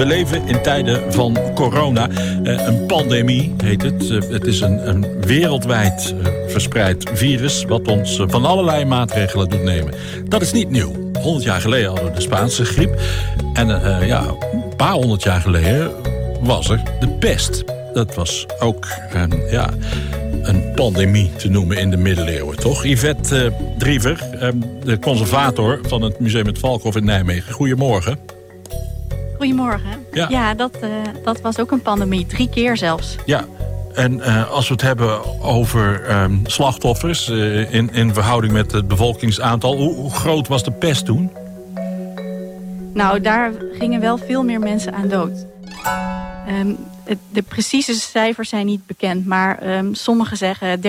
beleven in tijden van corona. Eh, een pandemie heet het. Eh, het is een, een wereldwijd eh, verspreid virus... wat ons van allerlei maatregelen doet nemen. Dat is niet nieuw. 100 jaar geleden hadden we de Spaanse griep. En ja, een paar honderd jaar geleden was er de pest. Dat was ook ja, een pandemie te noemen in de middeleeuwen, toch? Yvette Driever, de conservator van het Museum het Valkhof in Nijmegen. Goedemorgen. Goedemorgen. Ja, ja dat, uh, dat was ook een pandemie. Drie keer zelfs. Ja, en uh, als we het hebben over um, slachtoffers... Uh, in, in verhouding met het bevolkingsaantal... Hoe, hoe, groot was de pest toen? Nou, daar gingen wel veel meer mensen aan dood. Um, de precieze cijfers zijn niet bekend. Maar um, sommigen zeggen 30%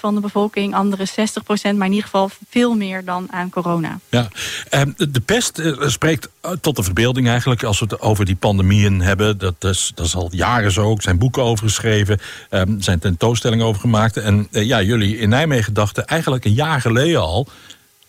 van de bevolking, anderen 60%. Maar in ieder geval veel meer dan aan corona. Ja, um, de pest uh, spreekt tot de verbeelding eigenlijk. Als we het over die pandemieën hebben. Dat is, dat is al jaren zo. Er zijn boeken over geschreven. Er zijn tentoonstellingen over gemaakt. En uh, ja, jullie in Nijmegen dachten eigenlijk een jaar geleden al...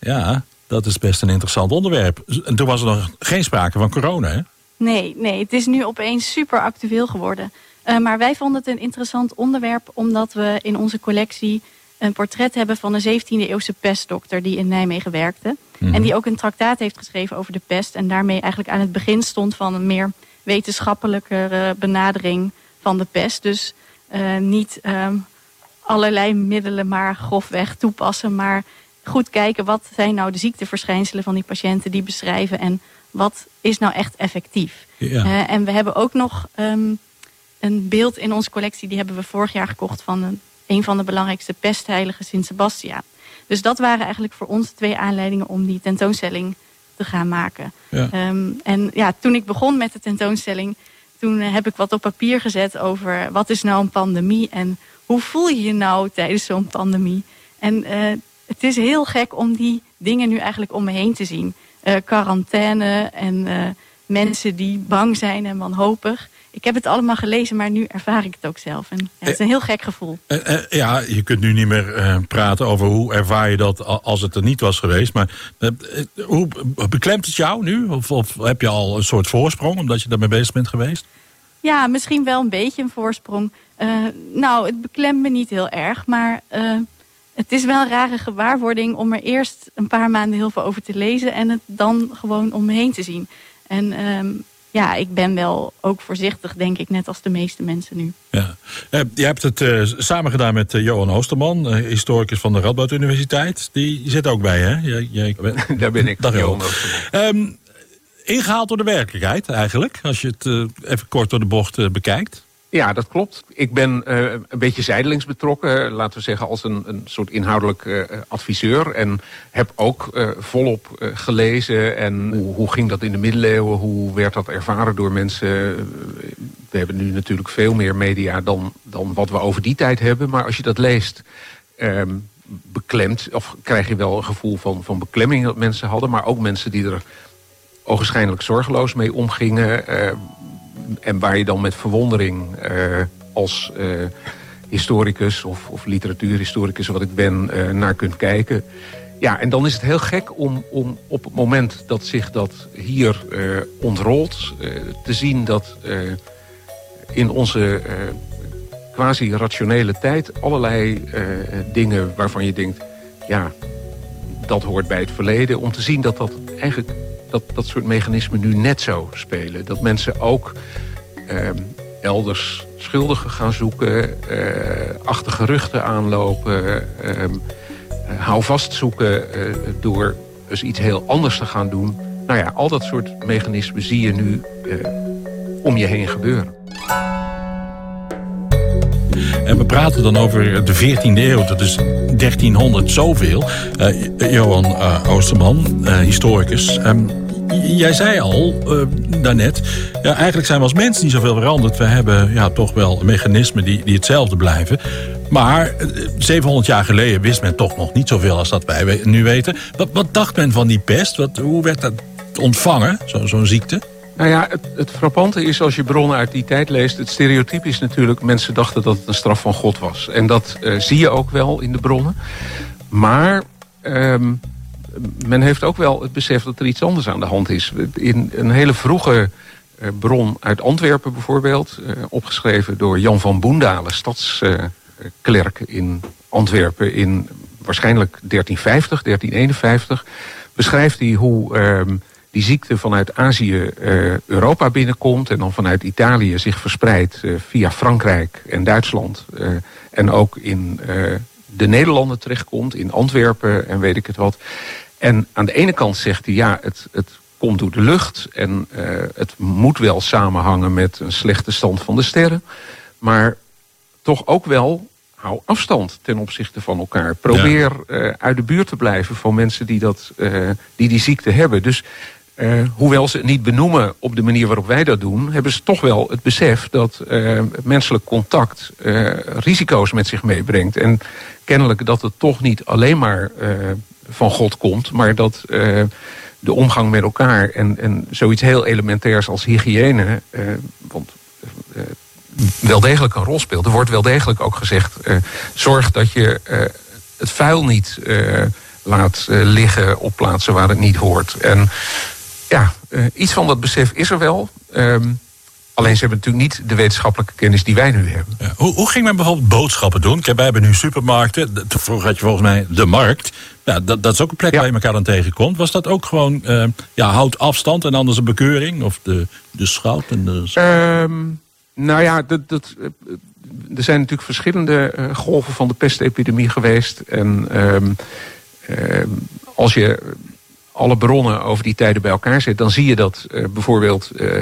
Ja, dat is best een interessant onderwerp. En toen was er nog geen sprake van corona, hè? Nee, nee, het is nu opeens super actueel geworden. Uh, maar wij vonden het een interessant onderwerp omdat we in onze collectie een portret hebben van een 17e eeuwse pestdokter die in Nijmegen werkte. En die ook een traktaat heeft geschreven over de pest. En daarmee eigenlijk aan het begin stond van een meer wetenschappelijke benadering van de pest. Dus uh, niet um, allerlei middelen maar grofweg toepassen. Maar goed kijken wat zijn nou de ziekteverschijnselen van die patiënten die beschrijven. En wat is nou echt effectief. Ja. Uh, en we hebben ook nog um, een beeld in onze collectie... die hebben we vorig jaar gekocht van een, een van de belangrijkste pestheiligen Sint Sebastiaan. Dus dat waren eigenlijk voor ons twee aanleidingen om die tentoonstelling te gaan maken. Ja. Um, en ja, toen ik begon met de tentoonstelling... toen uh, heb ik wat op papier gezet over wat is nou een pandemie... en hoe voel je je nou tijdens zo'n pandemie. En uh, het is heel gek om die dingen nu eigenlijk om me heen te zien uh, quarantaine en uh, mensen die bang zijn en wanhopig. Ik heb het allemaal gelezen, maar nu ervaar ik het ook zelf. En, het is een heel gek gevoel. Uh, ja, je kunt nu niet meer praten over hoe ervaar je dat als het er niet was geweest. Maar hoe beklemt het jou nu? Of, of, heb je al een soort voorsprong omdat je daarmee bezig bent geweest? Ja, misschien wel een beetje een voorsprong. nou, het beklemt me niet heel erg, maar het is wel een rare gewaarwording om er eerst een paar maanden heel veel over te lezen en het dan gewoon om me heen te zien. En um, ja, ik ben wel ook voorzichtig, denk ik, net als de meeste mensen nu. Ja. Uh, je hebt het uh, samen gedaan met uh, Johan Oosterman, historicus van de Radboud Universiteit. Die zit ook bij, hè? Jij, jij... Daar ben ik, Dag, Johan. Um, ingehaald door de werkelijkheid, eigenlijk, als je het even kort door de bocht bekijkt. Ja, dat klopt. Ik ben uh, een beetje zijdelings betrokken, laten we zeggen als een, een soort inhoudelijk uh, adviseur. En heb ook volop gelezen en hoe, ging dat in de middeleeuwen, hoe werd dat ervaren door mensen. We hebben nu natuurlijk veel meer media dan, dan wat we over die tijd hebben. Maar als je dat leest, ehm, beklemt, of krijg je wel een gevoel van, van beklemming dat mensen hadden. Maar ook mensen die er ogenschijnlijk zorgeloos mee omgingen en waar je dan met verwondering uh, als uh, historicus of, of, literatuurhistoricus, wat ik ben, uh, naar kunt kijken. Ja, en dan is het heel gek om, om op het moment dat zich dat hier ontrolt... te zien dat in onze quasi-rationele tijd... allerlei dingen waarvan je denkt, ja, dat hoort bij het verleden... om te zien dat dat eigenlijk dat dat soort mechanismen nu net zo spelen. Dat mensen ook eh, elders schuldigen gaan zoeken, eh, achter geruchten aanlopen, eh, hou vast zoeken eh, door eens iets heel anders te gaan doen. Nou ja, al dat soort mechanismen zie je nu eh, om je heen gebeuren. En we praten dan over de 14e eeuw, dat is 1300 zoveel. Uh, Johan Oosterman, historicus. Um, jij zei al uh, daarnet, ja, eigenlijk zijn we als mensen niet zoveel veranderd. We hebben ja, toch wel mechanismen die, die hetzelfde blijven. Maar 700 jaar geleden wist men toch nog niet zoveel als dat wij nu weten. Wat, wat dacht men van die pest? Wat, hoe werd dat ontvangen, zo'n zo ziekte? Nou ja, het, het, frappante is als je bronnen uit die tijd leest... het stereotype is natuurlijk, mensen dachten dat het een straf van God was. En dat uh, zie je ook wel in de bronnen. Maar um, men heeft ook wel het besef dat er iets anders aan de hand is. In een hele vroege bron uit Antwerpen bijvoorbeeld, opgeschreven door Jan van Boendalen, stadsklerk in Antwerpen in waarschijnlijk 1350, 1351, beschrijft hij hoe ehm, die ziekte vanuit Azië Europa binnenkomt en dan vanuit Italië zich verspreidt via Frankrijk en Duitsland en ook in de Nederlanden terechtkomt, in Antwerpen en weet ik het wat. En aan de ene kant zegt hij, ja, het, het komt door de lucht en uh, het moet wel samenhangen met een slechte stand van de sterren. Maar toch ook wel, hou afstand ten opzichte van elkaar. Probeer uh, uit de buurt te blijven van mensen die, dat, uh, die die ziekte hebben. Dus uh, hoewel ze het niet benoemen op de manier waarop wij dat doen, hebben ze toch wel het besef dat uh, menselijk contact uh, risico's met zich meebrengt. En kennelijk dat het toch niet alleen maar van God komt, maar dat de omgang met elkaar en, en zoiets heel elementairs als hygiëne, want wel degelijk een rol speelt. Er wordt wel degelijk ook gezegd, zorg dat je het vuil niet laat liggen op plaatsen waar het niet hoort. En ja, iets van dat besef is er wel. Um, alleen ze hebben natuurlijk niet de wetenschappelijke kennis die wij nu hebben. Ja, hoe, hoe, ging men bijvoorbeeld boodschappen doen? Kijk, wij hebben nu supermarkten. Vroeger had je volgens mij de markt. Ja, dat, dat is ook een plek ja. waar je elkaar dan tegenkomt. Was dat ook gewoon, uh, ja, houd afstand en anders een bekeuring? Of de, de schout en de... Um, nou ja, dat, dat, er zijn natuurlijk verschillende uh, golven van de pestepidemie geweest. En um, als je alle bronnen over die tijden bij elkaar zet... dan zie je dat uh, bijvoorbeeld uh,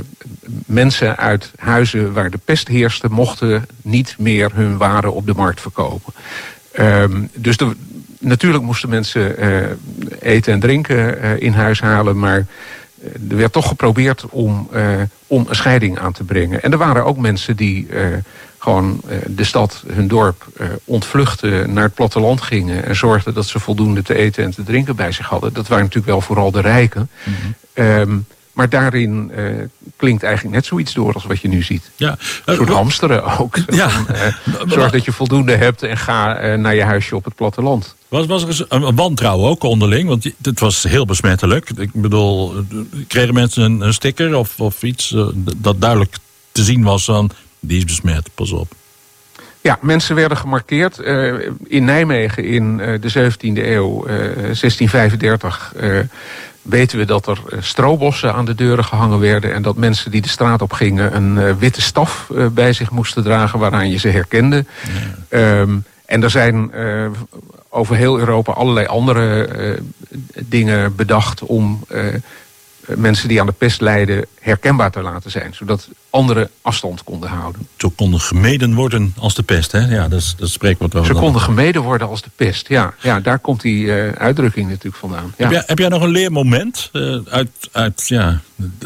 mensen uit huizen waar de pest heerste... mochten niet meer hun waren op de markt verkopen. Um, dus natuurlijk moesten mensen uh, eten en drinken in huis halen... maar er werd toch geprobeerd om, om een scheiding aan te brengen. En er waren ook mensen die gewoon uh, de stad, hun dorp, uh, ontvluchten, naar het platteland gingen... en zorgden dat ze voldoende te eten en te drinken bij zich hadden. Dat waren natuurlijk wel vooral de rijken. Mm -hmm. um, maar daarin uh, klinkt eigenlijk net zoiets door als wat je nu ziet. Ja. Een soort hamsteren ook. Ja. Van, zorg dat je voldoende hebt en ga naar je huisje op het platteland. Was, was er een, een wantrouwen ook onderling? Want het was heel besmettelijk. Ik bedoel, kregen mensen een, een sticker of, of iets dat duidelijk te zien was van die is besmet, pas op. Ja, mensen werden gemarkeerd. Uh, in Nijmegen in uh, de 17e eeuw, uh, 1635, weten we dat er stroobossen aan de deuren gehangen werden... en dat mensen die de straat op gingen een witte staf bij zich moesten dragen... waaraan je ze herkende. Ja. Um, en er zijn over heel Europa allerlei andere dingen bedacht... om eh, mensen die aan de pest lijden herkenbaar te laten zijn. Zodat anderen afstand konden houden. Ze konden gemeden worden als de pest, hè? Ja, dat, is, dat spreekt wat wel. Ze konden gemeden worden als de pest, ja. ja daar komt die uh, uitdrukking natuurlijk vandaan. Ja. Heb, jij, heb jij nog een leermoment uh, uit, uit ja,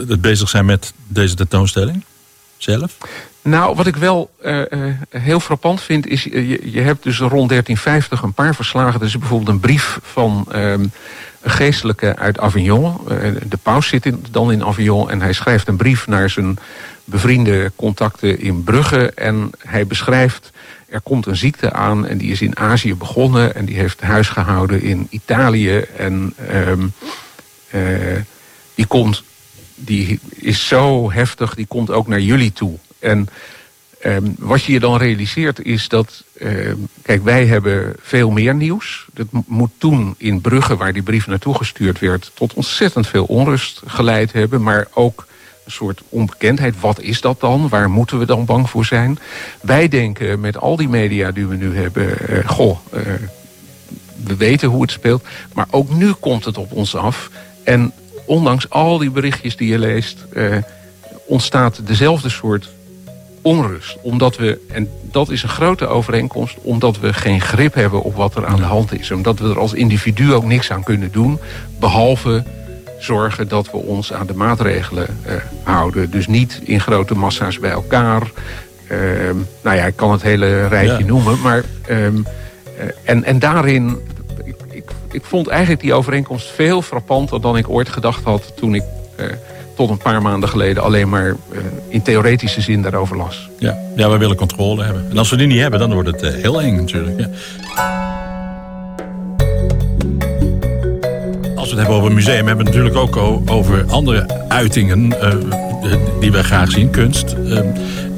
het bezig zijn met deze tentoonstelling? Zelf? Nou, wat ik wel uh, heel frappant vind is... je, je hebt dus rond 1350 een paar verslagen. Er is bijvoorbeeld een brief van... Geestelijke uit Avignon. Uh, de paus zit dan in Avignon en hij schrijft een brief naar zijn bevriende contacten in Brugge. En hij beschrijft, er komt een ziekte aan en die is in Azië begonnen. En die heeft huis gehouden in Italië. En um, uh, die, komt, die is zo heftig, die komt ook naar jullie toe. En Um, wat je je dan realiseert is dat, uh, kijk, wij hebben veel meer nieuws. Dat moet toen in Brugge, waar die brief naartoe gestuurd werd, tot ontzettend veel onrust geleid hebben. Maar ook een soort onbekendheid. Wat is dat dan? Waar moeten we dan bang voor zijn? Wij denken met al die media die we nu hebben, uh, goh, uh, we weten hoe het speelt. Maar ook nu komt het op ons af. En ondanks al die berichtjes die je leest, uh, ontstaat dezelfde soort onrust. Omdat we, en dat is een grote overeenkomst, omdat we geen grip hebben op wat er aan de hand is. Omdat we er als individu ook niks aan kunnen doen, behalve zorgen dat we ons aan de maatregelen uh, houden. Dus niet in grote massa's bij elkaar. Uh, nou ja, ik kan het hele rijtje ja. noemen, maar... Um, uh, en, en daarin, ik, ik, ik vond eigenlijk die overeenkomst veel frappanter dan ik ooit gedacht had toen ik tot een paar maanden geleden alleen maar uh, in theoretische zin daarover las. Ja. ja, we willen controle hebben. En als we die niet hebben, dan wordt het uh, heel eng natuurlijk. Ja. Als we het hebben over een museum, hebben we het natuurlijk ook over andere uitingen. Uh, die wij graag zien, kunst. Ehm,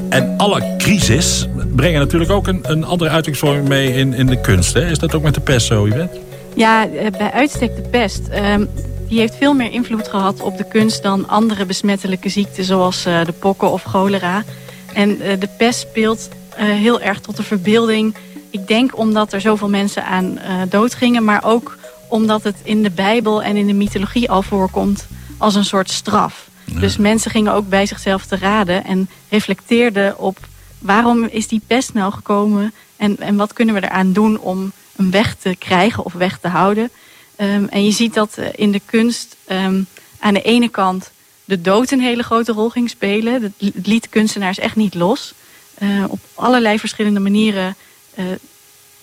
en alle crisis brengen natuurlijk ook een, een andere uitingsvorm mee in, in de kunst. Hè? Is dat ook met de pest zo, Yvette? Ja, bij uitstek de pest. Ehm, die heeft veel meer invloed gehad op de kunst dan andere besmettelijke ziekten zoals de pokken of cholera. En de pest speelt heel erg tot de verbeelding ik denk omdat er zoveel mensen aan dood gingen, maar ook omdat het in de Bijbel en in de mythologie al voorkomt als een soort straf. Dus mensen gingen ook bij zichzelf te raden en reflecteerden op waarom is die pest nou gekomen en, en wat kunnen we eraan doen om hem weg te krijgen of weg te houden. Um, en je ziet dat eh, in de kunst um, aan de ene kant de dood een hele grote rol ging spelen. Het liet kunstenaars echt niet los. Uh, op allerlei verschillende manieren uh,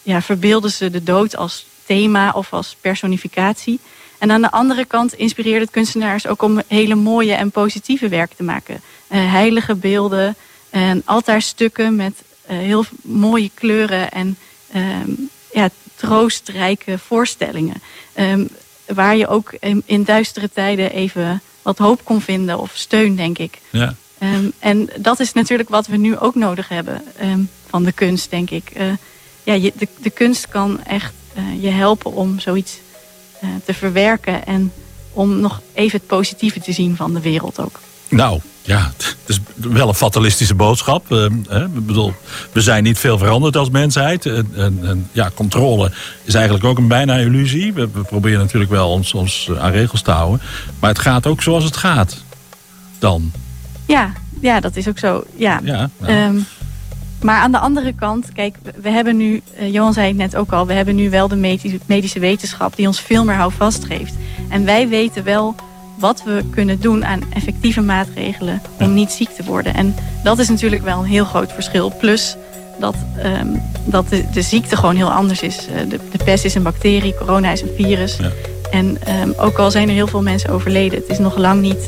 ja, verbeelden ze de dood als thema of als personificatie. En aan de andere kant inspireerde het kunstenaars ook om hele mooie en positieve werk te maken. Heilige beelden en altaarstukken met heel mooie kleuren en um, ja, troostrijke voorstellingen. Um, waar je ook in, in, duistere tijden even wat hoop kon vinden of steun, denk ik. Ja. Um, en dat is natuurlijk wat we nu ook nodig hebben van de kunst, denk ik. Uh, ja, je, de, de kunst kan echt uh, je helpen om zoiets uh, te verwerken. En om nog even het positieve te zien van de wereld ook. Nou, ja, het is wel een fatalistische boodschap. Uh, hè? Ik bedoel, we zijn niet veel veranderd als mensheid. En, en, en, ja, controle is eigenlijk ook een bijna illusie. We, we, proberen natuurlijk wel ons, ons aan regels te houden. Maar het gaat ook zoals het gaat. Dan. Ja, ja dat is ook zo. Ja. ja nou. um, maar aan de andere kant, kijk, we hebben nu, uh, Johan zei het net ook al, we hebben nu wel de medische, medische wetenschap die ons veel meer houvast geeft. En wij weten wel wat we kunnen doen aan effectieve maatregelen om niet ziek te worden. En dat is natuurlijk wel een heel groot verschil. Plus dat, um, dat de, de, ziekte gewoon heel anders is. Uh, de, de, pest is een bacterie, corona is een virus. Ja. En um, ook al zijn er heel veel mensen overleden, het is nog lang niet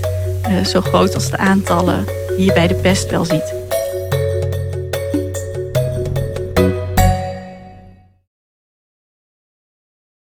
uh, zo groot als de aantallen die je bij de pest wel ziet.